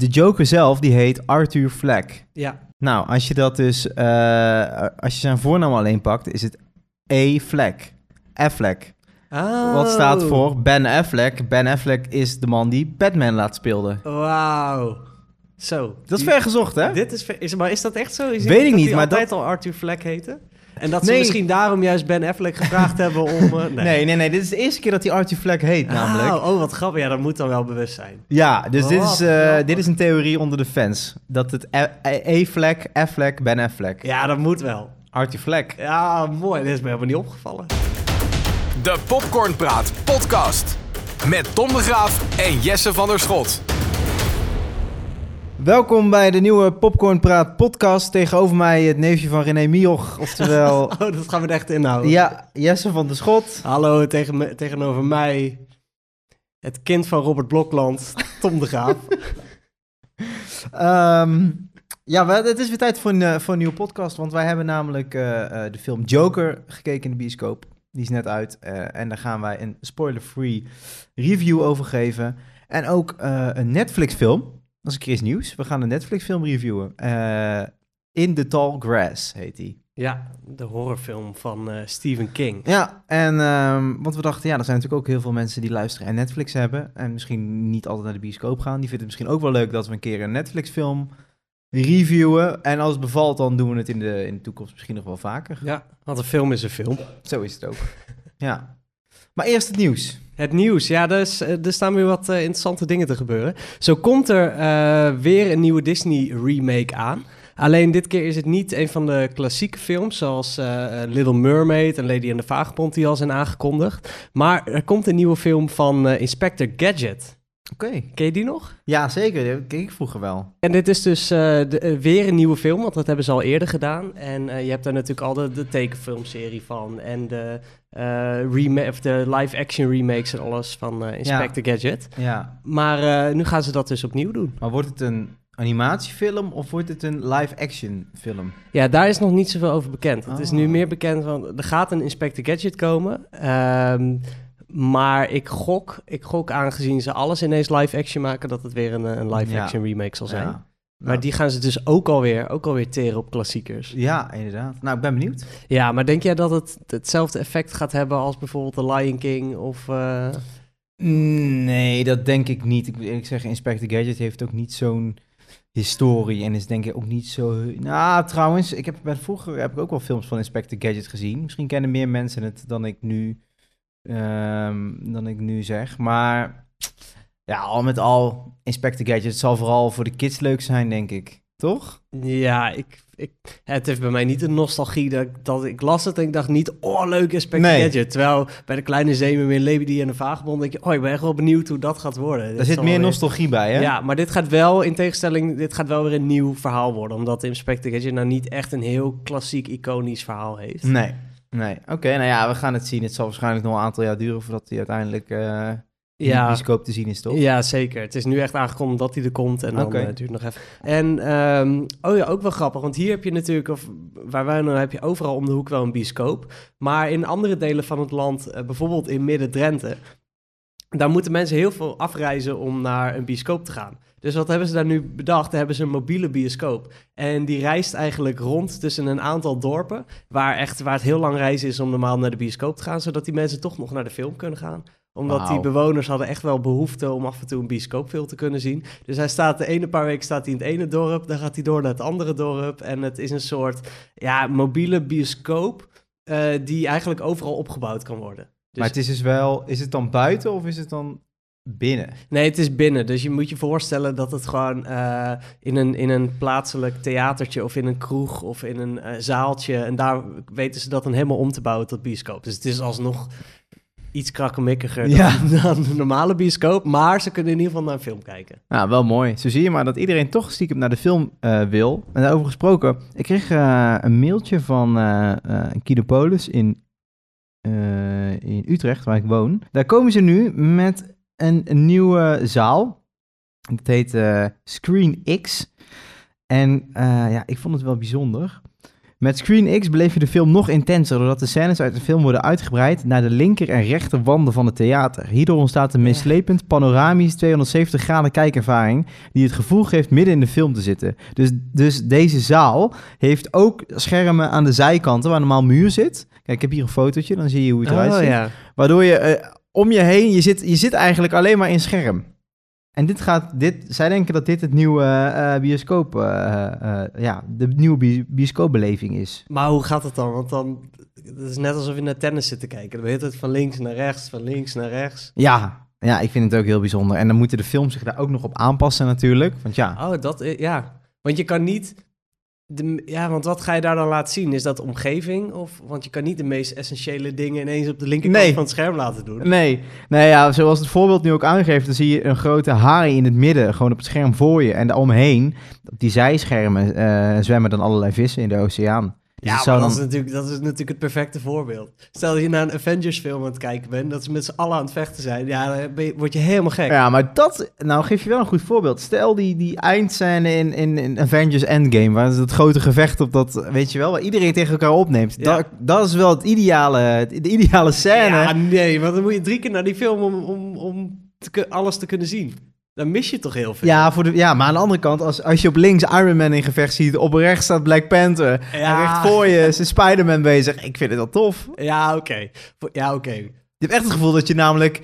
de Joker zelf, die heet Arthur Fleck. Ja. Nou, als je dat dus, eh, als je zijn voornaam alleen pakt, is het A. Fleck. Affleck. Oh. Wat staat voor Ben Affleck. Ben Affleck is de man die Batman laat speelden. Wauw. Zo. Dat is ver gezocht, hè? Dit is, ver- is, maar is dat echt zo? Is Weet ik dat niet, maar altijd al Arthur Fleck heette? En dat ze Nee. misschien daarom juist Ben Affleck gevraagd hebben om... eh, nee. Nee, nee, nee. Dit is de eerste keer dat hij Arthur Fleck heet, namelijk. Oh, oh, wat grappig. Ja, dat moet dan wel bewust zijn. Ja, dus dit is, eh, grappig. dit is een theorie onder de fans. Dat het A- A- A-Fleck, Affleck, Ben Affleck. Ja, dat moet wel. Arthur Fleck. Ja, mooi. Dit is me helemaal niet opgevallen. De Popcorn Praat podcast. Met Tom de Graaf en Jesse van der Schot. Welkom bij de nieuwe Popcorn Praat podcast. Tegenover mij het neefje van René Mioch, oftewel... Oh, dat gaan we er echt inhouden. ja, Jesse van der Schot. Hallo, tegen me- tegenover mij het kind van Robert Blokland, Tom de Graaf. Ehm, ja, het is weer tijd voor een, eh, voor een nieuwe podcast. Want wij hebben namelijk eh, eh, de film Joker gekeken in de bioscoop. Die is net uit. en daar gaan wij een spoiler-free review over geven. En ook een Netflix-film. Dat is een keer iets nieuws. We gaan een Netflix-film reviewen. Eh, In the Tall Grass heet die. Ja, de horrorfilm van eh, Stephen King. Ja, en ehm, want we dachten, ja, er zijn natuurlijk ook heel veel mensen die luisteren en Netflix hebben. En misschien niet altijd naar de bioscoop gaan. Die vinden het misschien ook wel leuk dat we een keer een Netflix-film reviewen. En als het bevalt, dan doen we het in de, in de toekomst misschien nog wel vaker. Ja, want een film is een film. Zo is het ook. ja. Maar eerst het nieuws. Het nieuws, ja, er, eh, er staan weer wat eh, interessante dingen te gebeuren. Zo komt er eh, weer een nieuwe Disney remake aan. Alleen dit keer is het niet een van de klassieke films, zoals Little Mermaid en Lady and the Vagabond die al zijn aangekondigd. Maar er komt een nieuwe film van Inspector Gadget. Oké. Ken je die nog? Ja, zeker. Dat keek ik vroeger wel. En dit is dus eh, de, eh, weer een nieuwe film, want dat hebben ze al eerder gedaan. En eh, je hebt daar natuurlijk al de, de tekenfilmserie van en de, of de live-action remakes en alles van Inspector Gadget. Ja. Maar nu gaan ze dat dus opnieuw doen. Maar wordt het een animatiefilm of wordt het een live-action film? Ja, daar is nog niet zoveel over bekend. Het is Oh. nu meer bekend van, er gaat een Inspector Gadget komen. Ehm, maar ik gok, ik gok aangezien ze alles ineens live-action maken, dat het weer een, eh, een live-action remake zal zijn. Ja. Maar die gaan ze dus ook alweer, ook alweer teren op klassiekers. Ja, inderdaad. Nou, ik ben benieuwd. Ja, maar denk jij dat het hetzelfde effect gaat hebben als bijvoorbeeld The Lion King of... eh, Nee, dat denk ik niet. Ik moet eerlijk zeggen, Inspector Gadget heeft ook niet zo'n historie en is denk ik ook niet zo... Nou, trouwens, ik heb vroeger heb ik ook wel films van Inspector Gadget gezien. Misschien kennen meer mensen het dan ik nu, ehm, dan ik nu zeg. Maar ja, al met al, Inspector Gadget het zal vooral voor de kids leuk zijn, denk ik. Toch? Ja, ik, ik, het heeft bij mij niet de nostalgie dat, ik- dat ik las het en ik dacht niet, oh leuk Inspector Nee. Gadget. Terwijl bij de kleine zeemermin Lady en de Vagebond denk je, oh ik ben echt wel benieuwd hoe dat gaat worden. Dit Daar zit meer weer- nostalgie bij, hè? Ja, maar dit gaat wel, in tegenstelling, dit gaat wel weer een nieuw verhaal worden. Omdat Inspector Gadget nou niet echt een heel klassiek, iconisch verhaal heeft. Nee, nee. Oké, nou ja, we gaan het zien. Het zal waarschijnlijk nog een aantal jaar duren voordat hij uiteindelijk eh in de te zien is, toch? Ja, zeker. Het is nu echt aangekondigd dat hij er komt en dan eh, duurt het nog even. En, ehm, oh ja, ook wel grappig, want hier heb je natuurlijk, of waar wij nu heb je overal om de hoek wel een bioscoop. Maar in andere delen van het land, eh, bijvoorbeeld in Midden-Drenthe, daar moeten mensen heel veel afreizen om naar een bioscoop te gaan. Dus wat hebben ze daar nu bedacht? Daar hebben ze een mobiele bioscoop. En die reist eigenlijk rond tussen een aantal dorpen, waar, echt, waar het heel lang reizen is om normaal naar de bioscoop te gaan, zodat die mensen toch nog naar de film kunnen gaan omdat die bewoners hadden echt wel behoefte om af en toe een bioscoopfilm te kunnen zien. Dus hij staat de ene paar weken staat hij in het ene dorp, dan gaat hij door naar het andere dorp. En het is een soort ja, mobiele bioscoop eh, die eigenlijk overal opgebouwd kan worden. Dus, Maar het is dus wel, is het dan buiten of is het dan binnen? Nee, het is binnen. Dus je moet je voorstellen dat het gewoon eh, in, een, in een plaatselijk theatertje of in een kroeg of in een eh, zaaltje. En daar weten ze dat dan helemaal om te bouwen tot bioscoop. Dus het is alsnog iets krakkemikkiger Ja. dan, dan een normale bioscoop. Maar ze kunnen in ieder geval naar een film kijken. Nou, wel mooi. Zo zie je maar dat iedereen toch stiekem naar de film eh, wil. En daarover gesproken, ik kreeg een mailtje van eh Kinopolis in, in Utrecht, waar ik woon. Daar komen ze nu met een, een nieuwe zaal. Het heet eh, Screen X. En eh, ja, ik vond het wel bijzonder. Met Screen X beleef je de film nog intenser, doordat de scènes uit de film worden uitgebreid naar de linker en rechter wanden van het theater. Hierdoor ontstaat een meeslepend, panoramisch 270 graden kijkervaring die het gevoel geeft midden in de film te zitten. Dus, dus deze zaal heeft ook schermen aan de zijkanten waar normaal muur zit. Kijk, ik heb hier een fotootje, dan zie je hoe het eruit Oh ziet. ja. Waardoor je eh, om je heen, je zit, je zit eigenlijk alleen maar in scherm. En dit gaat, dit, zij denken dat dit het nieuwe eh, bioscoop, eh, eh, ja, de nieuwe bi- bioscoopbeleving is. Maar hoe gaat het dan? Want dan, het is net alsof je naar tennis zit te kijken. Dan ben je het van links naar rechts, van links naar rechts. Ja, ja, ik vind het ook heel bijzonder. En dan moeten de films zich daar ook nog op aanpassen natuurlijk. Want ja, Oh, dat, ja. Want je kan niet, de, ja, want wat ga je daar dan laten zien? Is dat de omgeving? Of, want je kan niet de meest essentiële dingen ineens op de linkerkant Nee. van het scherm laten doen. nee, nee ja, zoals het voorbeeld nu ook aangeeft, dan zie je een grote haai in het midden, gewoon op het scherm voor je. En daaromheen, op die zijschermen, eh, zwemmen dan allerlei vissen in de oceaan. Dus Ja, maar dat, is natuurlijk, dat is natuurlijk het perfecte voorbeeld. Stel dat je naar een Avengers film aan het kijken bent, dat ze met z'n allen aan het vechten zijn. Ja, dan ben je- word je helemaal gek. Ja, maar dat, nou geef je wel een goed voorbeeld. Stel die, die eindscène in, in, in Avengers Endgame, waar het grote gevecht op dat, weet je wel, waar iedereen tegen elkaar opneemt. Ja. Dat, dat is wel het ideale, de ideale scène. Ja, nee, want dan moet je drie keer naar die film om, om, om te alles te kunnen zien. Dan mis je toch heel veel. Ja, voor de, ja, maar aan de andere kant, als, als je op links Iron Man in gevecht ziet, op rechts staat Black Panther, Ja. en recht voor je is Spider-Man bezig. Ik vind het wel tof. Ja, oké. Ja, oké. Je hebt echt het gevoel dat je namelijk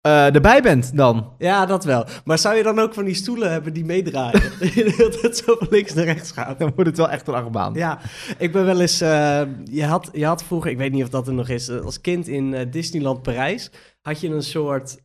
eh, erbij bent dan. Ja, dat wel. Maar zou je dan ook van die stoelen hebben die meedraaien? Dat tijd zo van links naar rechts gaat. Dan wordt het wel echt een achtbaan. Ja, ik ben wel eens... eh, je, had, je had vroeger, ik weet niet of dat er nog is... eh, als kind in Disneyland Parijs... had je een soort...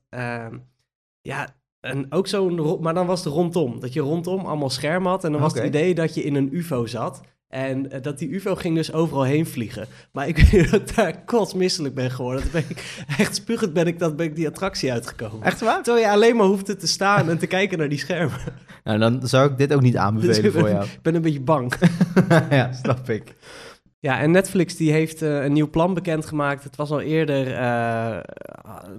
ja, een, ook zo'n... Maar dan was het rondom. Dat je rondom allemaal schermen had. En dan was het idee dat je in een ufo zat... En eh, dat die UFO ging dus overal heen vliegen. Maar ik weet dat ik daar kotsmisselijk ben geworden. Dat ben ik, echt spuugend ben ik, dat ben ik die attractie uitgekomen. Echt waar? Terwijl je alleen maar hoefde te staan en te kijken naar die schermen. Nou, dan zou ik dit ook niet Dus aanbevelen voor jou. ik ben een beetje bang. ja, snap ik. Ja, en Netflix die heeft eh, een nieuw plan bekendgemaakt. Het was al eerder, eh,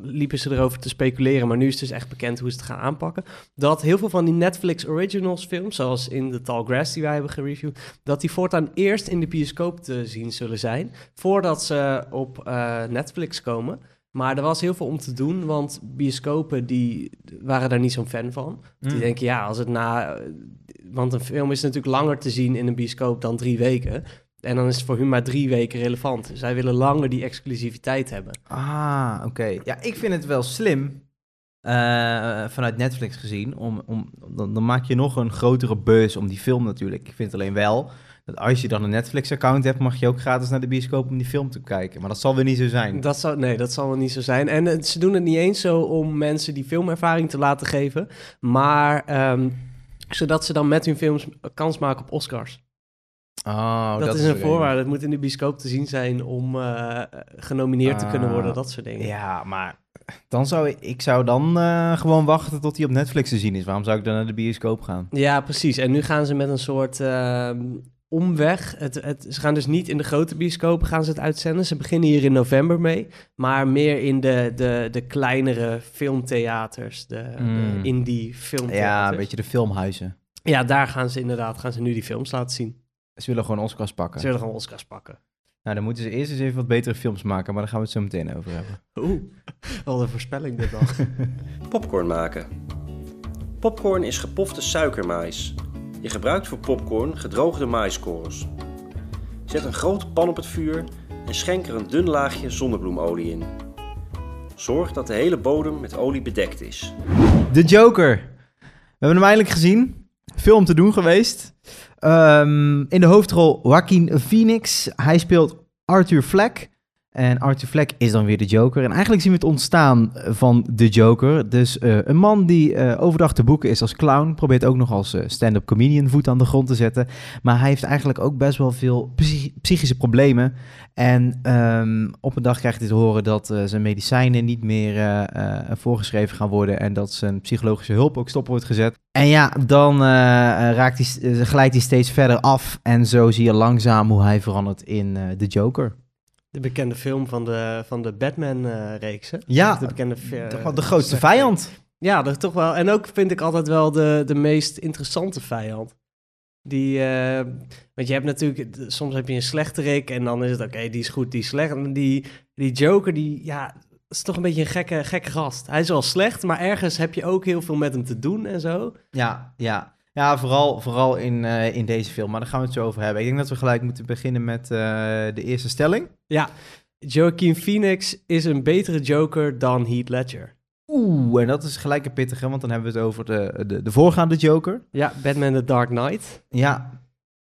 liepen ze erover te speculeren, maar nu is het dus echt bekend hoe ze het gaan aanpakken. Dat heel veel van die Netflix Originals films, zoals in The Tall Grass die wij hebben gereviewd, dat die voortaan eerst in de bioscoop te zien zullen zijn, voordat ze op eh, Netflix komen. Maar er was heel veel om te doen, want bioscopen die waren daar niet zo'n fan van. Die Mm. denken, ja, als het na... Want een film is natuurlijk langer te zien in een bioscoop dan drie weken. En dan is het voor hun maar drie weken relevant. Zij willen langer die exclusiviteit hebben. Ah, oké. Ja, ik vind het wel slim. eh, vanuit Netflix gezien. Om, om, dan, dan maak je nog een grotere beurs om die film natuurlijk. Ik vind alleen wel dat als je dan een Netflix-account hebt, mag je ook gratis naar de bioscoop om die film te kijken. Maar dat zal weer niet zo zijn. Dat zou, nee, dat zal wel niet zo zijn. En eh, ze doen het niet eens zo om mensen die filmervaring te laten geven. Maar ehm, zodat ze dan met hun films kans maken op Oscars. Oh, dat, is een voorwaarde. Het moet in de bioscoop te zien zijn om eh, genomineerd te kunnen Ah, worden. Dat soort dingen. Ja, maar dan zou ik, ik zou dan eh, gewoon wachten tot hij op Netflix te zien is. Waarom zou ik dan naar de bioscoop gaan? Ja, precies. En nu gaan ze met een soort ehm, omweg. Het, het, ze gaan dus niet in de grote bioscopen gaan ze het uitzenden. Ze beginnen hier in november mee. Maar meer in de, de, de kleinere filmtheaters. De, Mm. de indie filmtheaters. Ja, een beetje de filmhuizen. Ja, daar gaan ze inderdaad gaan ze nu die films laten zien. Ze willen gewoon Oscars pakken. Ze willen gewoon Oscars pakken. Nou, dan moeten ze eerst eens even wat betere films maken, maar daar gaan we het zo meteen over hebben. Oeh, wat een voorspelling dit dan. Popcorn maken. Popcorn is gepofte suikermais. Je gebruikt voor popcorn gedroogde maiskorrels. Zet een grote pan op het vuur en schenk er een dun laagje zonnebloemolie in. Zorg dat de hele bodem met olie bedekt is. The Joker. We hebben hem eindelijk gezien. Om te doen geweest. Ehm, in de hoofdrol Joaquin Phoenix. Hij speelt Arthur Fleck. En Arthur Fleck is dan weer de Joker. En eigenlijk zien we het ontstaan van de Joker. Dus eh, een man die eh, overdag te boeken is als clown. Probeert ook nog als eh, stand-up comedian voet aan de grond te zetten. Maar hij heeft eigenlijk ook best wel veel psy- psychische problemen. En ehm, op een dag krijgt hij te horen dat zijn medicijnen niet meer voorgeschreven gaan worden. En dat zijn psychologische hulp ook stop wordt gezet. En ja, dan raakt hij, glijdt hij steeds verder af. En zo zie je langzaam hoe hij verandert in de Joker. De bekende film van de, van de Batman-reeks, hè? Ja, de, bekende, Toch wel de grootste vijand. Ja, dat toch wel. En ook vind ik altijd wel de, de meest interessante vijand. Die, eh, want je hebt natuurlijk, soms heb je een slechterik en dan is het oké, die is goed, die is slecht. En die, die Joker, die, ja, is toch een beetje een gekke, gekke gast. Hij is wel slecht, maar ergens heb je ook heel veel met hem te doen en zo. Ja, ja. Ja, vooral, vooral in, eh, in deze film. Maar daar gaan we het zo over hebben. Ik denk dat we gelijk moeten beginnen met eh, de eerste stelling. Ja, Joaquin Phoenix is een betere Joker dan Heath Ledger. Oeh, en dat is gelijk een pittige, want dan hebben we het over de, de, de voorgaande Joker. Ja, Batman The Dark Knight. Ja,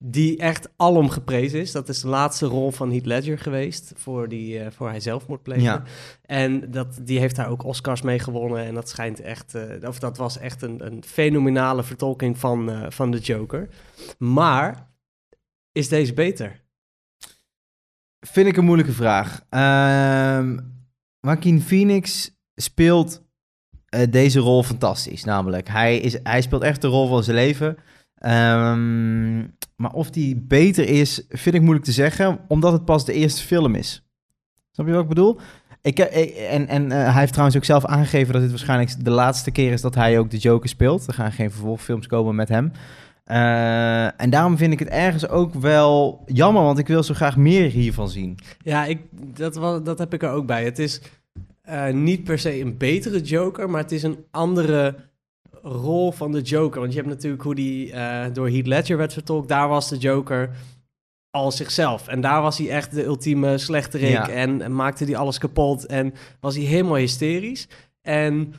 Die echt alom geprezen is. Dat is de laatste rol van Heath Ledger geweest. Voor, die, eh, voor hij zelfmoord pleegde. Ja. En dat, die heeft daar ook Oscars mee gewonnen. En dat schijnt echt. eh, of dat was echt een, een fenomenale vertolking van, eh, van de Joker. Maar is deze beter? vind ik een moeilijke vraag. Ehm Joaquin Phoenix speelt deze rol fantastisch. Namelijk, hij, is, hij speelt echt de rol van zijn leven. Ehm, maar of die beter is, vind ik moeilijk te zeggen, omdat het pas de eerste film is. Snap je wat ik bedoel? Ik, en en eh, hij heeft trouwens ook zelf aangegeven dat dit waarschijnlijk de laatste keer is dat hij ook de Joker speelt. Er gaan geen vervolgfilms komen met hem. Eh, en daarom vind ik het ergens ook wel jammer, want ik wil zo graag meer hiervan zien. Ja, ik, dat, dat heb ik er ook bij. Het is eh, niet per se een betere Joker, maar het is een andere rol van de Joker. Want je hebt natuurlijk hoe die eh, door Heath Ledger werd vertolkt. Daar was de Joker al zichzelf. En daar was hij echt de ultieme slechterik Ja. en, en maakte hij alles kapot en was hij helemaal hysterisch. En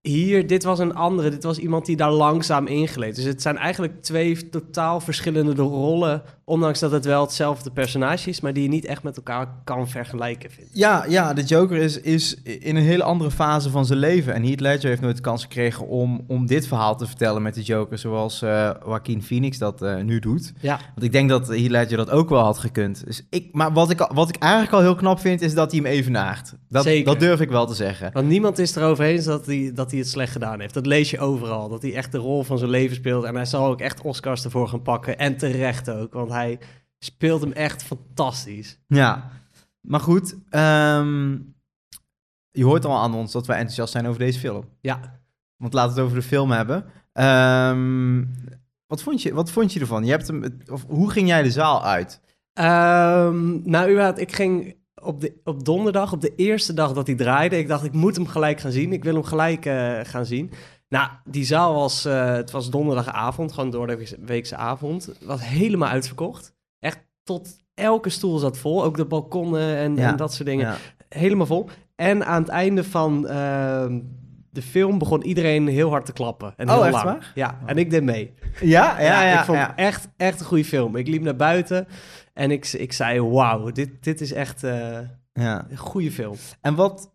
hier, dit was een andere. Dit was iemand die daar langzaam ingleed. Dus het zijn eigenlijk twee totaal verschillende rollen. Ondanks dat het wel hetzelfde personage is, maar die je niet echt met elkaar kan vergelijken. Vind ik. Ja, ja, de Joker is, is in een hele andere fase van zijn leven. En Heath Ledger heeft nooit de kans gekregen om, om dit verhaal te vertellen met de Joker, zoals eh Joaquin Phoenix dat eh, nu doet. Ja, Want ik denk dat Heath Ledger dat ook wel had gekund. Dus ik, maar wat ik, wat ik eigenlijk al heel knap vind, is dat hij hem evenaart. Dat, Zeker. dat durf ik wel te zeggen. want niemand is erover eens dat hij, dat hij het slecht gedaan heeft. Dat lees je overal. Dat hij echt de rol van zijn leven speelt. En hij zal ook echt Oscars ervoor gaan pakken. En terecht ook, want hij speelt hem echt fantastisch. Ja, maar goed. ehm, je hoort al aan ons dat wij enthousiast zijn over deze film. Ja, Want laten we het over de film hebben. Ehm, wat, vond je, wat vond je ervan? Je hebt hem, of, hoe ging jij de zaal uit? Ehm, nou, überhaupt, ik ging op, de, op donderdag, op de eerste dag dat hij draaide, ik dacht, ik moet hem gelijk gaan zien. Ik wil hem gelijk eh, gaan zien. Nou, die zaal was, eh, het was donderdagavond, gewoon door de weekse avond. Was helemaal uitverkocht. Echt tot elke stoel zat vol, ook de balkonnen en, Ja, en dat soort dingen. Ja. Helemaal vol. En aan het einde van ehm, de film begon iedereen heel hard te klappen. En Oh, heel echt lang. waar? Ja, en ik deed mee. Ja, ja, ja. ik vond het echt, echt een goede film. Ik liep naar buiten en ik, ik zei, wauw, dit, dit is echt eh, ja. een goede film. En wat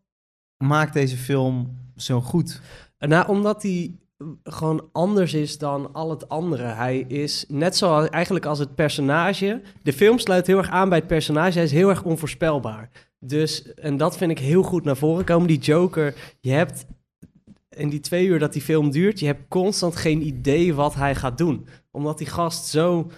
maakt deze film zo goed? Nou, omdat hij gewoon anders is dan al het andere. Hij is net zo eigenlijk als het personage. De film sluit heel erg aan bij het personage. Hij is heel erg onvoorspelbaar. Dus, en dat vind ik heel goed naar voren komen. Die Joker, je hebt in die twee uur dat die film duurt, je hebt constant geen idee wat hij gaat doen. Omdat die gast zo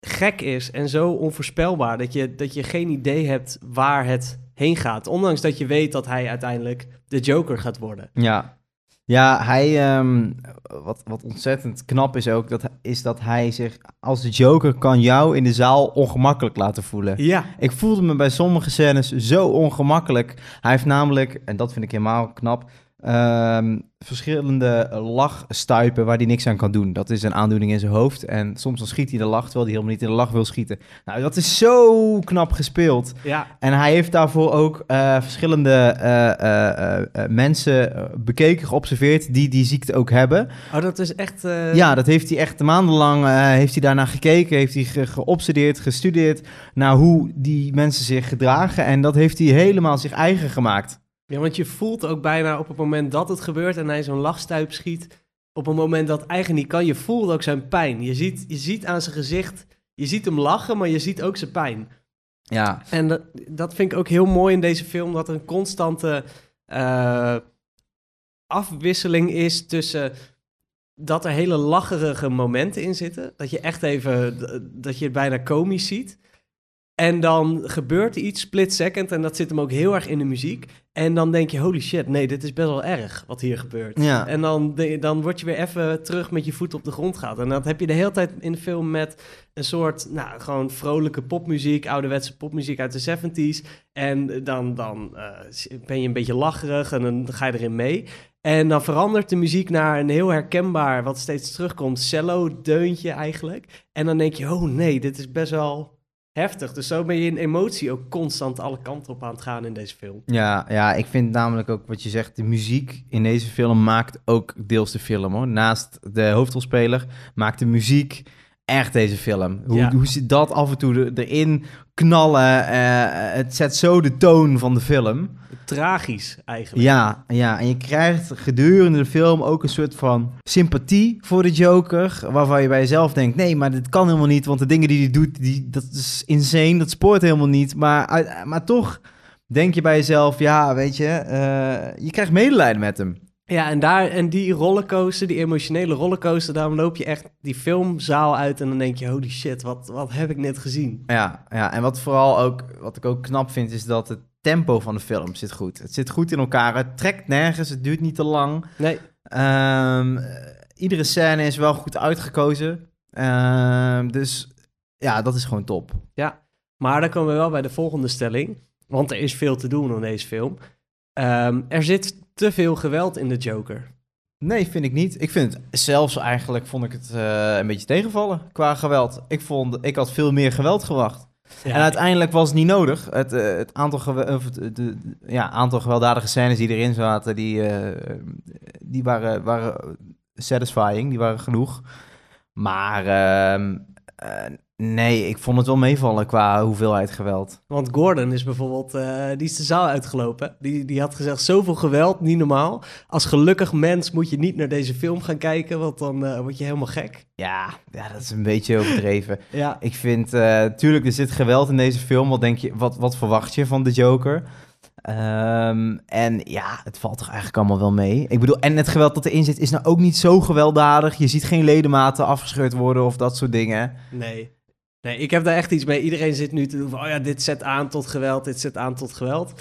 gek is en zo onvoorspelbaar dat je, dat je geen idee hebt waar het heen gaat. Ondanks dat je weet dat hij uiteindelijk de Joker gaat worden. Ja. Ja, hij, ehm, wat, wat ontzettend knap is ook, dat, is dat hij zich als de Joker kan jou in de zaal ongemakkelijk laten voelen. Ja, Ik voelde me bij sommige scènes zo ongemakkelijk. Hij heeft namelijk, en dat vind ik helemaal knap, ehm, verschillende lachstuipen waar hij niks aan kan doen. Dat is een aandoening in zijn hoofd. En soms dan schiet hij de lach, terwijl hij helemaal niet in de lach wil schieten. Nou, dat is zo knap gespeeld. ja, En hij heeft daarvoor ook eh, verschillende eh, eh, mensen bekeken, geobserveerd, die die ziekte ook hebben. Oh, dat is echt... Ja, dat heeft hij echt maandenlang heeft hij daarnaar gekeken, heeft hij ge- geobsedeerd, gestudeerd naar hoe die mensen zich gedragen. En dat heeft hij helemaal zich eigen gemaakt. Ja, want je voelt ook bijna op het moment dat het gebeurt en hij zo'n lachstuip schiet, op een moment dat eigenlijk niet kan, je voelt ook zijn pijn. Je ziet, je ziet aan zijn gezicht, je ziet hem lachen, maar je ziet ook zijn pijn. Ja, En dat, dat vind ik ook heel mooi in deze film, dat er een constante eh, afwisseling is tussen dat er hele lacherige momenten in zitten, dat je echt even, dat je het bijna komisch ziet. En dan gebeurt er iets split second en dat zit hem ook heel erg in de muziek. En dan denk je, holy shit, nee, dit is best wel erg wat hier gebeurt. Ja. En dan, dan word je weer even terug met je voet op de grond gaat. En dat heb je de hele tijd in de film met een soort, nou, gewoon vrolijke popmuziek, ouderwetse popmuziek uit de 70s. En dan, dan eh, ben je een beetje lacherig en dan ga je erin mee. En dan verandert de muziek naar een heel herkenbaar, wat steeds terugkomt, cello-deuntje eigenlijk. En dan denk je, oh nee, dit is best wel heftig. Dus zo ben je in emotie ook constant alle kanten op aan het gaan in deze film. Ja, ja, ik vind namelijk ook wat je zegt, de muziek in deze film maakt ook deels de film hoor. Naast de hoofdrolspeler maakt de muziek echt deze film. Hoe, Ja. hoe ze dat af en toe er- erin knallen, eh, het zet zo de toon van de film. Tragisch eigenlijk. Ja, ja, en je krijgt gedurende de film ook een soort van sympathie voor de Joker, waarvan je bij jezelf denkt, nee, maar dit kan helemaal niet, want de dingen die hij doet, die, dat is insane, dat spoort helemaal niet. Maar, uit- maar toch denk je bij jezelf, ja, weet je, eh, je krijgt medelijden met hem. Ja, en, daar, en die rollercoaster, die emotionele rollercoaster, daarom loop je echt die filmzaal uit en dan denk je, holy shit, wat, wat heb ik net gezien? Ja, ja, en wat vooral ook, wat ik ook knap vind, is dat het tempo van de film zit goed. Het zit goed in elkaar, het trekt nergens, het duurt niet te lang. Nee, Ehm, eh, iedere scène is wel goed uitgekozen. Ehm, dus ja, dat is gewoon top. maar dan komen we wel bij de volgende stelling, want er is veel te doen in deze film. Ehm, er zit te veel geweld in de Joker. Nee, vind ik niet. Ik vind het zelfs eigenlijk vond ik het eh, een beetje tegenvallen qua geweld. Ik vond, ik had veel meer geweld gewacht. Ja, En uiteindelijk was het niet nodig. Het, eh, het aantal, gewe- of de, de- ja, aantal gewelddadige scènes die erin zaten, die, eh, die waren, waren satisfying, die waren genoeg. Maar ehm, eh, nee, ik vond het wel meevallen qua hoeveelheid geweld. Want Gordon is bijvoorbeeld, eh, die is de zaal uitgelopen. Die, die had gezegd, zoveel geweld, niet normaal. Als gelukkig mens moet je niet naar deze film gaan kijken, want dan eh, word je helemaal gek. Ja, ja, dat is een beetje overdreven. Ja, Ik vind, eh tuurlijk, er zit geweld in deze film. Wat denk je, wat, wat verwacht je van de Joker? Ehm, en ja, het valt toch eigenlijk allemaal wel mee. Ik bedoel, en het geweld dat erin zit is nou ook niet zo gewelddadig. Je ziet geen ledematen afgescheurd worden of dat soort dingen. nee. Nee, ik heb daar echt iets mee. Iedereen zit nu te doen van, oh ja, dit zet aan tot geweld, dit zet aan tot geweld.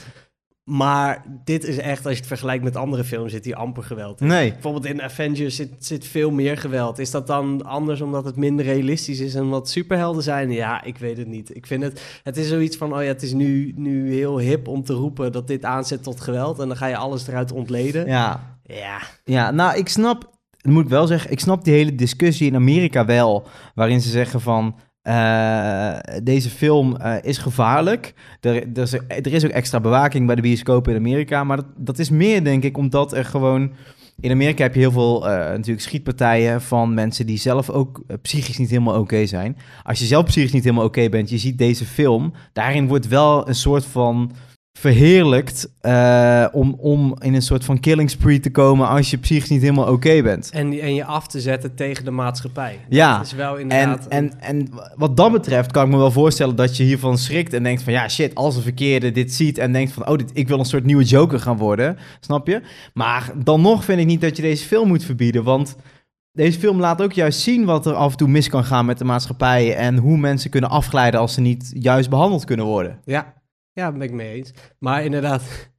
Maar dit is echt, als je het vergelijkt met andere films, zit hier amper geweld in. Nee. Bijvoorbeeld in Avengers zit, zit veel meer geweld. Is dat dan anders omdat het minder realistisch is en wat superhelden zijn? Ja, ik weet het niet. Ik vind het, het is zoiets van, oh ja, het is nu, nu heel hip om te roepen dat dit aanzet tot geweld. En dan ga je alles eruit ontleden. Ja, Ja, ja nou, ik snap, moet ik wel zeggen, ik snap die hele discussie in Amerika wel. Waarin ze zeggen van, eh, deze film eh, is gevaarlijk. Er, is, er is ook extra bewaking bij de bioscopen in Amerika. Maar dat, dat is meer, denk ik, omdat er gewoon... In Amerika heb je heel veel eh, natuurlijk schietpartijen van mensen die zelf ook psychisch niet helemaal oké zijn. Als je zelf psychisch niet helemaal oké bent, je ziet deze film. Daarin wordt wel een soort van verheerlijkt eh, om, om in een soort van killing spree te komen als je psychisch niet helemaal oké bent. en, en je af te zetten tegen de maatschappij. Ja, Dat is wel En, inderdaad... en, en wat dat betreft kan ik me wel voorstellen dat je hiervan schrikt en denkt van ja shit, als een verkeerde dit ziet en denkt van oh, dit, ik wil een soort nieuwe Joker gaan worden, snap je? Maar dan nog vind ik niet dat je deze film moet verbieden, want deze film laat ook juist zien wat er af en toe mis kan gaan met de maatschappij en hoe mensen kunnen afglijden als ze niet juist behandeld kunnen worden. Ja, ja, daar ben ik mee eens. Maar inderdaad,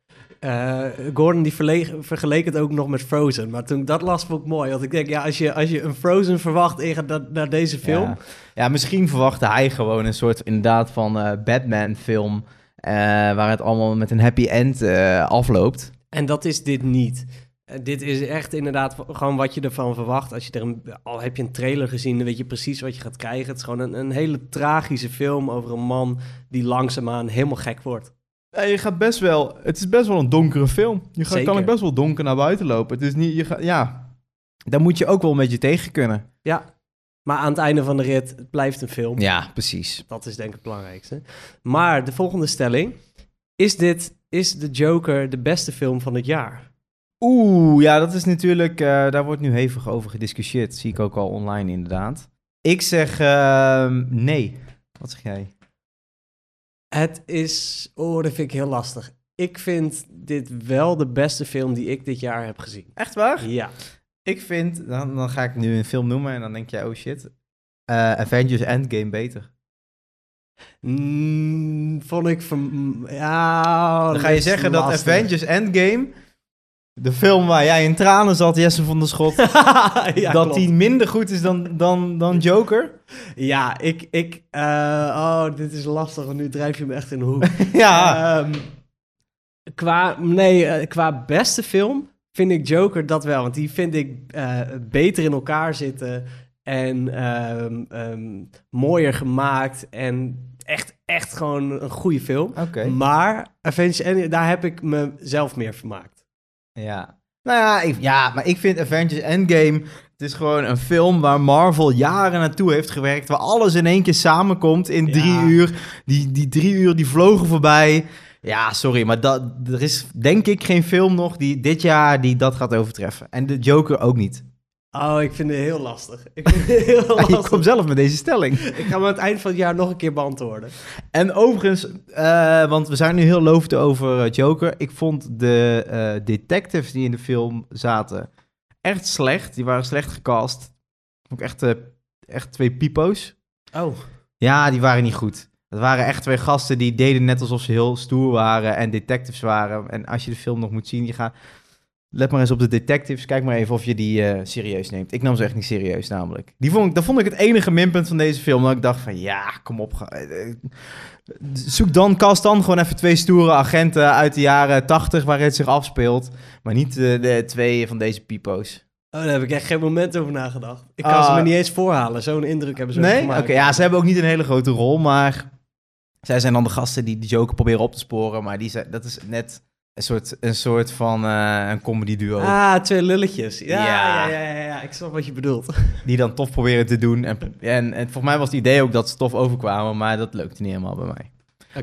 eh, Gordon die vergeleek het ook nog met Frozen. Maar toen ik dat las, vond ik mooi. Want ik denk, ja, als je, als je een Frozen verwacht naar, naar deze film... Ja. ja, misschien verwachtte hij gewoon een soort inderdaad van eh, Batman film eh, waar het allemaal met een happy end afloopt. En dat is dit niet. Eh, dit is echt inderdaad gewoon wat je ervan verwacht. Als je er een, al heb je een trailer gezien, dan weet je precies wat je gaat krijgen. Het is gewoon een, een hele tragische film over een man die langzaamaan helemaal gek wordt. Ja, je gaat best wel. Het is best wel een donkere film. Je gaat, kan ik best wel donker naar buiten lopen. Het is niet. Je gaat, ja. Daar moet je ook wel een beetje tegen kunnen. Ja, maar aan het einde van de rit, het blijft een film. Ja, precies. Dat is denk ik het belangrijkste. Maar de volgende stelling. Is dit, is The Joker de beste film van het jaar? Oeh, ja, dat is natuurlijk. eh, daar wordt nu hevig over gediscussieerd. Zie ik ook al online, inderdaad. Ik zeg ehm, nee. Wat zeg jij? Het is, oh, dat vind ik heel lastig. Ik vind dit wel de beste film die ik dit jaar heb gezien. Echt waar? Ja. Ik vind. Dan, dan ga ik nu een film noemen en dan denk jij, oh shit. eh, Avengers Endgame beter. Mm, vond ik van... Ja... Dan ga je zeggen dat. Avengers Endgame, de film waar jij in tranen zat, Jesse van der Schot, ja, dat klopt. die minder goed is dan, dan, dan Joker? Ja, ik... ik eh, oh, dit is lastig, want nu drijf je me echt in de hoek. ja. Ehm, qua, nee, eh, qua beste film vind ik Joker dat wel. Want die vind ik eh, beter in elkaar zitten. En ehm, ehm, mooier gemaakt. En echt, echt gewoon een goede film. Maar Avengers Endgame, daar heb ik mezelf meer vermaakt. Ja. Nou ja, ik, ja, maar ik vind Avengers Endgame... Het is gewoon een film waar Marvel jaren naartoe heeft gewerkt. Waar alles in één keer samenkomt in drie Ja. uur. Die, die drie uur die vlogen voorbij. Ja, sorry, maar dat, er is denk ik geen film nog die dit jaar die dat gaat overtreffen. En de Joker ook niet. Oh, ik vind het heel lastig. Ik vind het heel lastig. komt zelf met deze stelling. Ik ga me aan het eind van het jaar nog een keer beantwoorden. En overigens, eh, want we zijn nu heel lovend over eh, Joker. Ik vond de eh, detectives die in de film zaten echt slecht. Die waren slecht gecast. Ik echt, echt twee pipo's. Oh. Ja, die waren niet goed. Dat waren echt twee gasten die deden net alsof ze heel stoer waren en detectives waren. En als je de film nog moet zien, je gaat... Let maar eens op de detectives. Kijk maar even of je die eh, serieus neemt. Ik nam ze echt niet serieus, namelijk. Die vond ik, dat vond ik het enige minpunt van deze film. Dat ik dacht van, ja, kom op. ga- eh, eh, Zoek dan, cast dan gewoon even twee stoere agenten uit de jaren 80 waar het zich afspeelt. Maar niet de twee van deze pipo's. Oh, daar heb ik echt geen moment over nagedacht. Ik kan Ah. ze me niet eens voorhalen. Zo'n indruk hebben ze Nee? gemaakt. Oké, ja, ze hebben ook niet een hele grote rol, maar zij zijn dan de gasten die de Joker proberen op te sporen. Maar die zijn, dat is net een soort, een soort van eh, een comedy duo. Ah, twee lulletjes. Ja, Ja. ja. Ja, ja, ik snap wat je bedoelt. Die dan tof proberen te doen. En, en, en volgens mij was het idee ook dat ze tof overkwamen, maar dat lukte niet helemaal bij mij.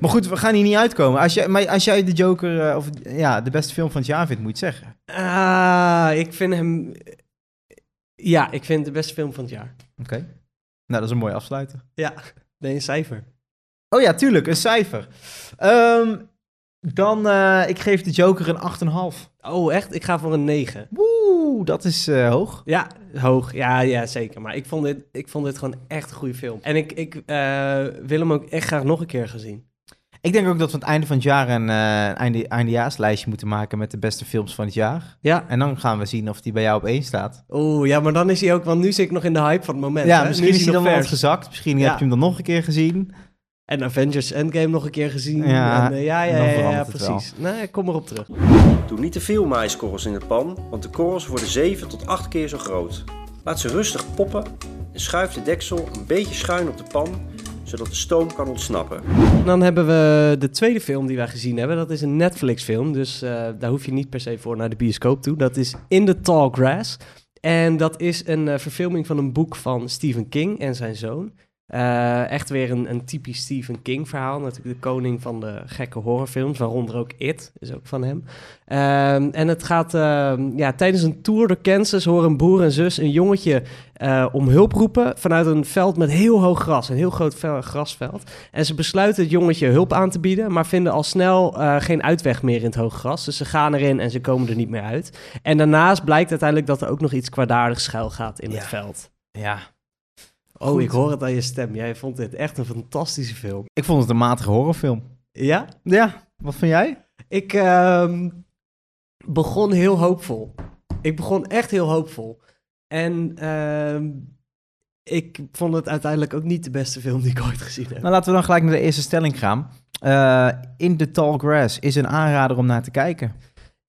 Maar goed, we gaan hier niet uitkomen. Als jij, maar als jij de Joker, eh, of ja, de beste film van het jaar vindt, moet je het zeggen. Ah, ik vind hem... Ja, ik vind de beste film van het jaar. Oké. Nou, dat is een mooie afsluiter. Ja, nee, een cijfer. Oh ja, tuurlijk, een cijfer. Ehm, dan, eh, ik geef de Joker een 8,5. Oh, echt? Ik ga voor een 9. Woe, dat is eh, hoog. Ja, hoog. Ja, ja, zeker. Maar ik vond dit, ik vond dit gewoon echt een goede film. En ik, ik eh, wil hem ook echt graag nog een keer gaan zien. Ik denk ook dat we aan het einde van het jaar een einde, eindejaarslijstje moeten maken met de beste films van het jaar. Ja. En dan gaan we zien of die bij jou op één staat. Oeh, ja, maar dan is hij ook... Want nu zit ik nog in de hype van het moment. ja, hè? misschien nu is hij dan wel nog gezakt. Misschien Ja. heb je hem dan nog een keer gezien. En Avengers Endgame nog een keer gezien. Ja, en, eh, ja, ja, ja, precies. Nee, ik kom erop terug. Doe niet te veel maïskorrels in de pan, want de korrels worden 7 tot 8 keer zo groot. Laat ze rustig poppen en schuif de deksel een beetje schuin op de pan, zodat de stoom kan ontsnappen. Dan hebben we de tweede film die wij gezien hebben. Dat is een Netflix-film, dus eh, daar hoef je niet per se voor naar de bioscoop toe. Dat is In the Tall Grass. En dat is een eh, verfilming van een boek van Stephen King en zijn zoon. Eh, echt weer een, een typisch Stephen King verhaal. Natuurlijk de koning van de gekke horrorfilms, waaronder ook It, is ook van hem. Ehm, en het gaat, ehm, ja, tijdens een tour door Kansas horen een broer en zus een jongetje eh, om hulp roepen vanuit een veld met heel hoog gras, een heel groot vel- grasveld. En ze besluiten het jongetje hulp aan te bieden, maar vinden al snel eh, geen uitweg meer in het hoge gras. Dus ze gaan erin en ze komen er niet meer uit. En daarnaast blijkt uiteindelijk dat er ook nog iets kwaadaardigs schuil gaat in Ja. het veld. Ja. Oh, Goed. ik hoor het aan je stem. Jij vond dit echt een fantastische film. Ik vond het een matige horrorfilm. Ja? Ja, wat vind jij? Ik ehm, begon heel hoopvol. Ik begon echt heel hoopvol. En ehm, ik vond het uiteindelijk ook niet de beste film die ik ooit gezien heb. Nou, laten we dan gelijk naar de eerste stelling gaan. Eh, In the Tall Grass is een aanrader om naar te kijken.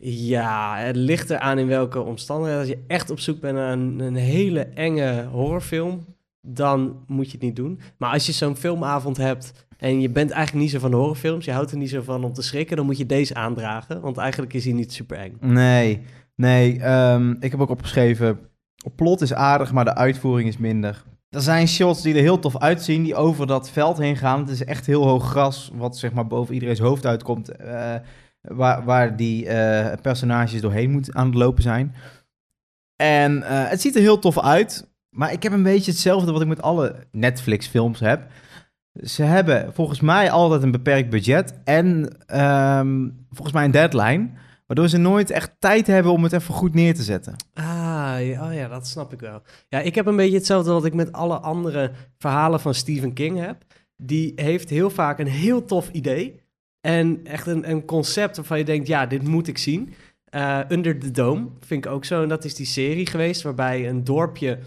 Ja, het ligt eraan in welke omstandigheden. Als je echt op zoek bent naar een, een hele enge horrorfilm, dan moet je het niet doen. Maar als je zo'n filmavond hebt en je bent eigenlijk niet zo van horrorfilms, je houdt er niet zo van om te schrikken, dan moet je deze aandragen. Want eigenlijk is hij niet super eng. Nee, nee. ehm, ik heb ook opgeschreven, plot is aardig, maar de uitvoering is minder. Er zijn shots die er heel tof uitzien, die over dat veld heen gaan. Het is echt heel hoog gras, wat zeg maar boven iedereen's hoofd uitkomt. eh, waar, waar die eh, personages doorheen moeten aan het lopen zijn. En eh, het ziet er heel tof uit. Maar ik heb een beetje hetzelfde wat ik met alle Netflix-films heb. Ze hebben volgens mij altijd een beperkt budget. En ehm, volgens mij een deadline. Waardoor ze nooit echt tijd hebben om het even goed neer te zetten. Ah, oh ja, dat snap ik wel. Ja, ik heb een beetje hetzelfde wat ik met alle andere verhalen van Stephen King heb. die heeft heel vaak een heel tof idee. En echt een, een concept waarvan je denkt, ja, dit moet ik zien. Eh, Under the Dome vind ik ook zo. En dat is die serie geweest waarbij een dorpje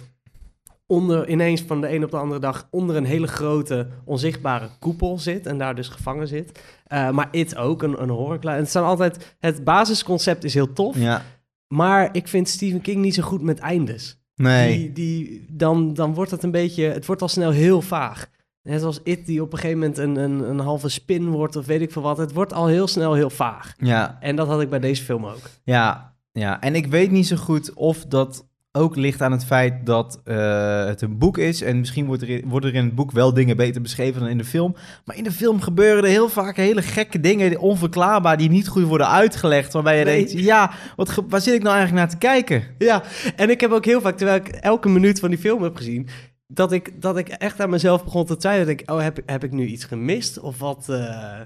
onder, ineens van de een op de andere dag onder een hele grote onzichtbare koepel zit en daar dus gevangen zit. Uh, maar It ook, een, een horrorclown. En het zijn altijd, het basisconcept is heel tof, Ja. maar ik vind Stephen King niet zo goed met eindes. Nee. Die, die, dan, dan wordt het een beetje, het wordt al snel heel vaag. Net als It, die op een gegeven moment een, een, een halve spin wordt of weet ik veel wat. Het wordt al heel snel heel vaag. Ja. En dat had ik bij deze film ook. Ja. Ja. En ik weet niet zo goed of dat ook ligt aan het feit dat eh, het een boek is. En misschien wordt er, in, worden er in het boek wel dingen beter beschreven dan in de film. Maar in de film gebeuren er heel vaak hele gekke dingen, onverklaarbaar, die niet goed worden uitgelegd. Waarbij je Nee. denkt, ja, wat, waar zit ik nou eigenlijk naar te kijken? Ja, en ik heb ook heel vaak, terwijl ik elke minuut van die film heb gezien, dat ik, dat ik echt aan mezelf begon te twijfelen. Dat ik, oh, heb, ik- heb ik nu iets gemist? Of wat, eh,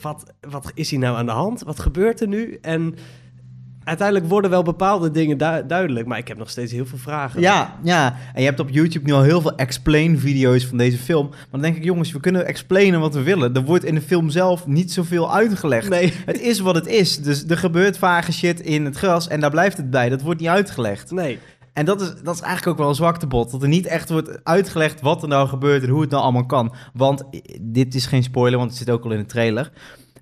wat, wat is hier nou aan de hand? Wat gebeurt er nu? En uiteindelijk worden wel bepaalde dingen du- duidelijk, maar ik heb nog steeds heel veel vragen. Ja, ja. En je hebt op YouTube nu al heel veel explain-video's van deze film. Maar dan denk ik, jongens, we kunnen explainen wat we willen. Er wordt in de film zelf niet zoveel uitgelegd. Nee, Het is wat het is. Dus er gebeurt vage shit in het gras en daar blijft het bij. Dat wordt niet uitgelegd. nee. En dat is, dat is eigenlijk ook wel een zwaktebod. Dat er niet echt wordt uitgelegd wat er nou gebeurt en hoe het nou allemaal kan. Want eh, dit is geen spoiler, want het zit ook al in de trailer.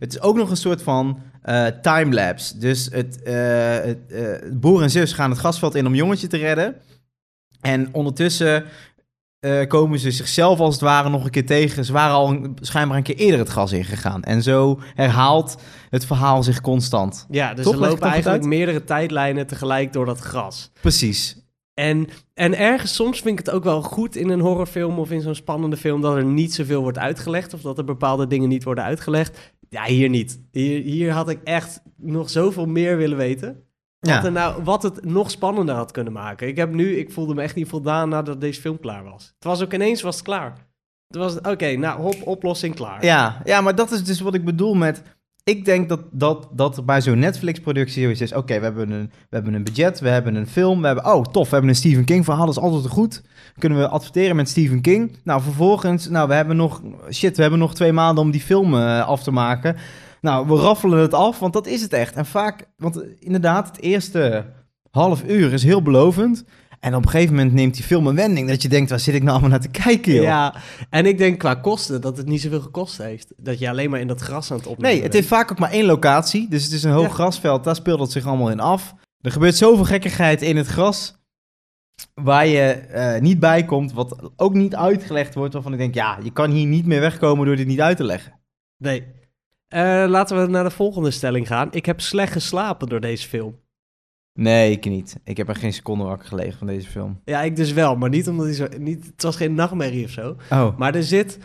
Het is ook nog een soort van eh, timelapse. Dus het, eh, het, eh, broer en zus gaan het gasveld in om jongetje te redden. En ondertussen komen ze zichzelf als het ware nog een keer tegen. Ze waren al een- schijnbaar een keer eerder het gas ingegaan. En zo herhaalt het verhaal zich constant. Ja, dus Toch? er ik lopen het eigenlijk meerdere tijdlijnen tegelijk door dat gras. Precies. En, en ergens soms vind ik het ook wel goed in een horrorfilm of in zo'n spannende film dat er niet zoveel wordt uitgelegd of dat er bepaalde dingen niet worden uitgelegd. Ja, hier niet. Hier, hier had ik echt nog zoveel meer willen weten. Wat, Ja. er nou, wat het nog spannender had kunnen maken. Ik heb nu, ik voelde me echt niet voldaan nadat deze film klaar was. Het was ook ineens was het klaar. Het was, oké, nou, hop, oplossing klaar. Ja, ja, maar dat is dus wat ik bedoel met... Ik denk dat, dat, dat bij zo'n Netflix-productie is... Oké, we, hebben een, we hebben een budget, we hebben een film, we hebben... Oh, tof, we hebben een Stephen King-verhaal, dat is altijd goed. Kunnen we adverteren met Stephen King? Nou, vervolgens... Nou, we hebben nog... Shit, we hebben nog twee maanden om die film eh, af te maken. Nou, we raffelen het af, want dat is het echt. En vaak... Want inderdaad, het eerste half uur is heel belovend... En op een gegeven moment neemt die film een wending... dat je denkt, waar zit ik nou allemaal naar te kijken, joh? Ja, en ik denk qua kosten dat het niet zoveel gekost heeft. Dat je alleen maar in dat gras aan het opnemen Nee, het heeft vaak ook maar één locatie. Dus het is een hoog Ja. grasveld. Daar speelt het zich allemaal in af. Er gebeurt zoveel gekkigheid in het gras. Waar je eh, niet bij komt. Wat ook niet uitgelegd wordt. Waarvan ik denk, ja, je kan hier niet meer wegkomen door dit niet uit te leggen. Nee. Eh, laten we naar de volgende stelling gaan. Ik heb slecht geslapen door deze film. Nee, ik niet. Ik heb er geen seconde wakker gelegen van deze film. Ja, ik dus wel, maar niet omdat hij zo... Niet, het was geen nachtmerrie of zo. Oh, Maar er zit...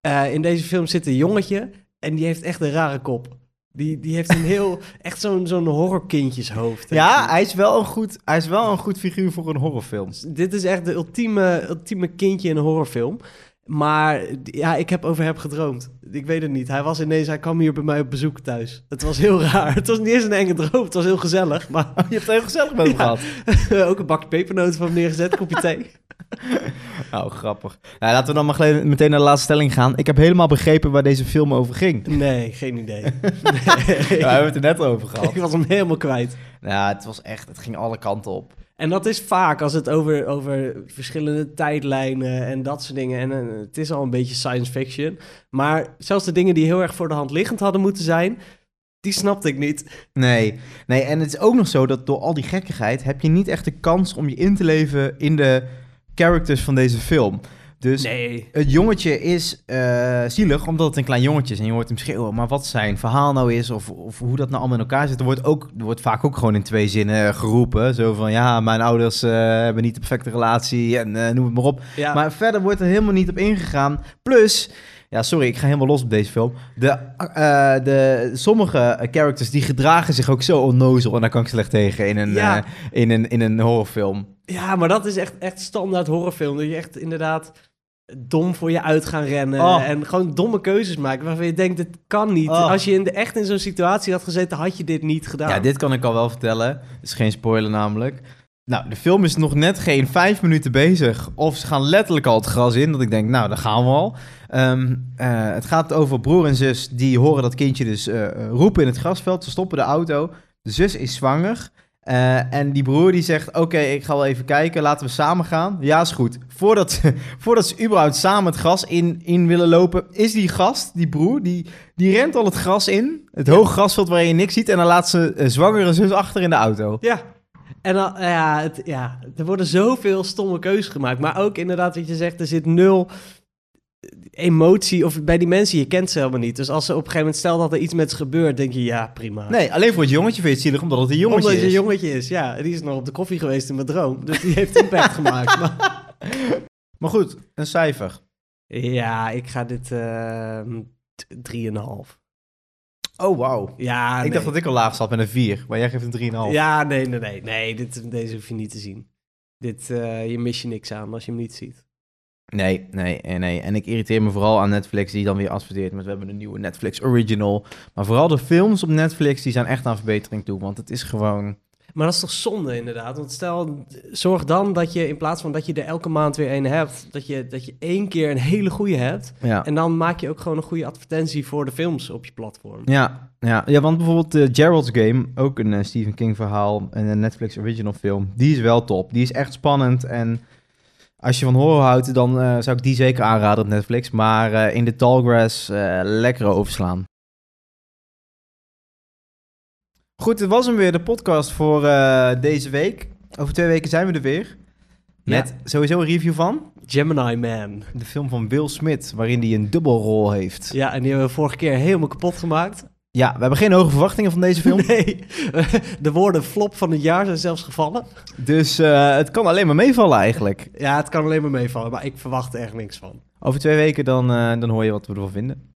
eh, in deze film zit een jongetje en die heeft echt een rare kop. Die, die heeft een heel... echt zo'n zo'n horrorkindjeshoofd. ja, hij is, wel een goed, hij is wel een goed figuur voor een horrorfilm. Dit is echt de ultieme, ultieme kindje in een horrorfilm. Maar ja, ik heb over hem gedroomd. Ik weet het niet. Hij was ineens, hij kwam hier bij mij op bezoek thuis. Het was heel raar. Het was niet eens een enge droom. Het was heel gezellig. Maar Oh, je hebt het heel gezellig met hem Ja. gehad. ook een bakje pepernoten van hem neergezet, kopje thee. Oh, grappig. Nou, laten we dan maar meteen naar de laatste stelling gaan. Ik heb helemaal begrepen waar deze film over ging. Nee, geen idee. Ja, Nee. we hebben het er net over gehad. ik was hem helemaal kwijt. Ja, het was echt, het ging alle kanten op. En dat is vaak als het over, over verschillende tijdlijnen en dat soort dingen. En eh, het is al een beetje science fiction. Maar zelfs de dingen die heel erg voor de hand liggend hadden moeten zijn, die snapte ik niet. Nee, nee, en het is ook nog zo dat door al die gekkigheid heb je niet echt de kans om je in te leven in de characters van deze film. Dus Nee. het jongetje is eh, zielig omdat het een klein jongetje is en je hoort hem schreeuwen. Maar wat zijn verhaal nou is of, of hoe dat nou allemaal in elkaar zit, er wordt, ook, er wordt vaak ook gewoon in twee zinnen geroepen. Zo van ja, mijn ouders eh, hebben niet de perfecte relatie en eh, noem het maar op. Ja, Maar verder wordt er helemaal niet op ingegaan. Plus, ja, sorry, ik ga helemaal los op deze film. De, de, sommige characters die gedragen zich ook zo onnozel. En daar kan ik slecht tegen in een, Ja. in een, in een horrorfilm. ja, maar dat is echt, echt standaard horrorfilm. Dat je echt inderdaad dom voor je uit gaan rennen. Oh. En gewoon domme keuzes maken waarvan je denkt, dit kan niet. Oh. Als je in de, echt in zo'n situatie had gezeten, had je dit niet gedaan. Ja, dit kan ik al wel vertellen. Het is geen spoiler namelijk. Nou, de film is nog net geen vijf minuten bezig. Of ze gaan letterlijk al het gras in. Dat ik denk, nou, daar gaan we al. Ehm, eh, het gaat over broer en zus die horen dat kindje dus eh, eh, roepen in het grasveld. Ze stoppen de auto. De zus is zwanger. Eh, en die broer die zegt, oké, ik ga wel even kijken. Laten we samen gaan. Ja, is goed. Voordat, voordat ze überhaupt samen het gras in, in willen lopen... is die gast, die broer, die, die rent al het gras in. Het hoge grasveld waar je niks ziet. En dan laat ze eh, zwangere zus achter in de auto. Ja. En dan, ja, het, ja, er worden zoveel stomme keuzes gemaakt. Maar ook inderdaad wat je zegt, er zit nul emotie. Of bij die mensen, je kent ze helemaal niet. Dus als ze op een gegeven moment, stel dat er iets met ze gebeurt, denk je, ja, prima. Nee, alleen voor het jongetje vind je het zielig omdat het een jongetje Omdat het een is. jongetje is, ja. Die is nog op de koffie geweest in mijn droom. Dus die heeft impact gemaakt. Maar, Maar goed, een cijfer. ja, ik ga dit ehm, t- 3,5. Oh, wauw. Ja, ik nee. dacht dat ik al laag zat met een 4, maar jij geeft een 3,5. Ja, nee, nee, nee. Nee, dit, deze hoef je niet te zien. Dit, eh, je mis je niks aan als je hem niet ziet. Nee, nee, nee, nee. En ik irriteer me vooral aan Netflix die dan weer adverteert met we hebben een nieuwe Netflix original. Maar vooral de films op Netflix die zijn echt aan verbetering toe, want het is gewoon... Maar dat is toch zonde inderdaad? Want stel, zorg dan dat je in plaats van dat je er elke maand weer één hebt, dat je, dat je één keer een hele goede hebt. Ja, En dan maak je ook gewoon een goede advertentie voor de films op je platform. ja, ja. ja want bijvoorbeeld de Gerald's Game, ook een eh, Stephen King verhaal en een Netflix original film, die is wel top. Die is echt spannend en als je van horror houdt, dan eh, zou ik die zeker aanraden op Netflix. Maar eh, in de Tallgrass eh lekker overslaan. Goed, dit was hem weer, de podcast voor deze week. Over twee weken zijn we er weer. Met sowieso een review van Gemini Man. de film van Will Smith, waarin hij een dubbelrol heeft. Ja, en die hebben we vorige keer helemaal kapot gemaakt. Ja, we hebben geen hoge verwachtingen van deze film. Nee, de woorden flop van het jaar zijn zelfs gevallen. Dus eh, het kan alleen maar meevallen eigenlijk. Ja, het kan alleen maar meevallen, maar ik verwacht er echt niks van. Over twee weken dan, eh, dan hoor je wat we ervan vinden.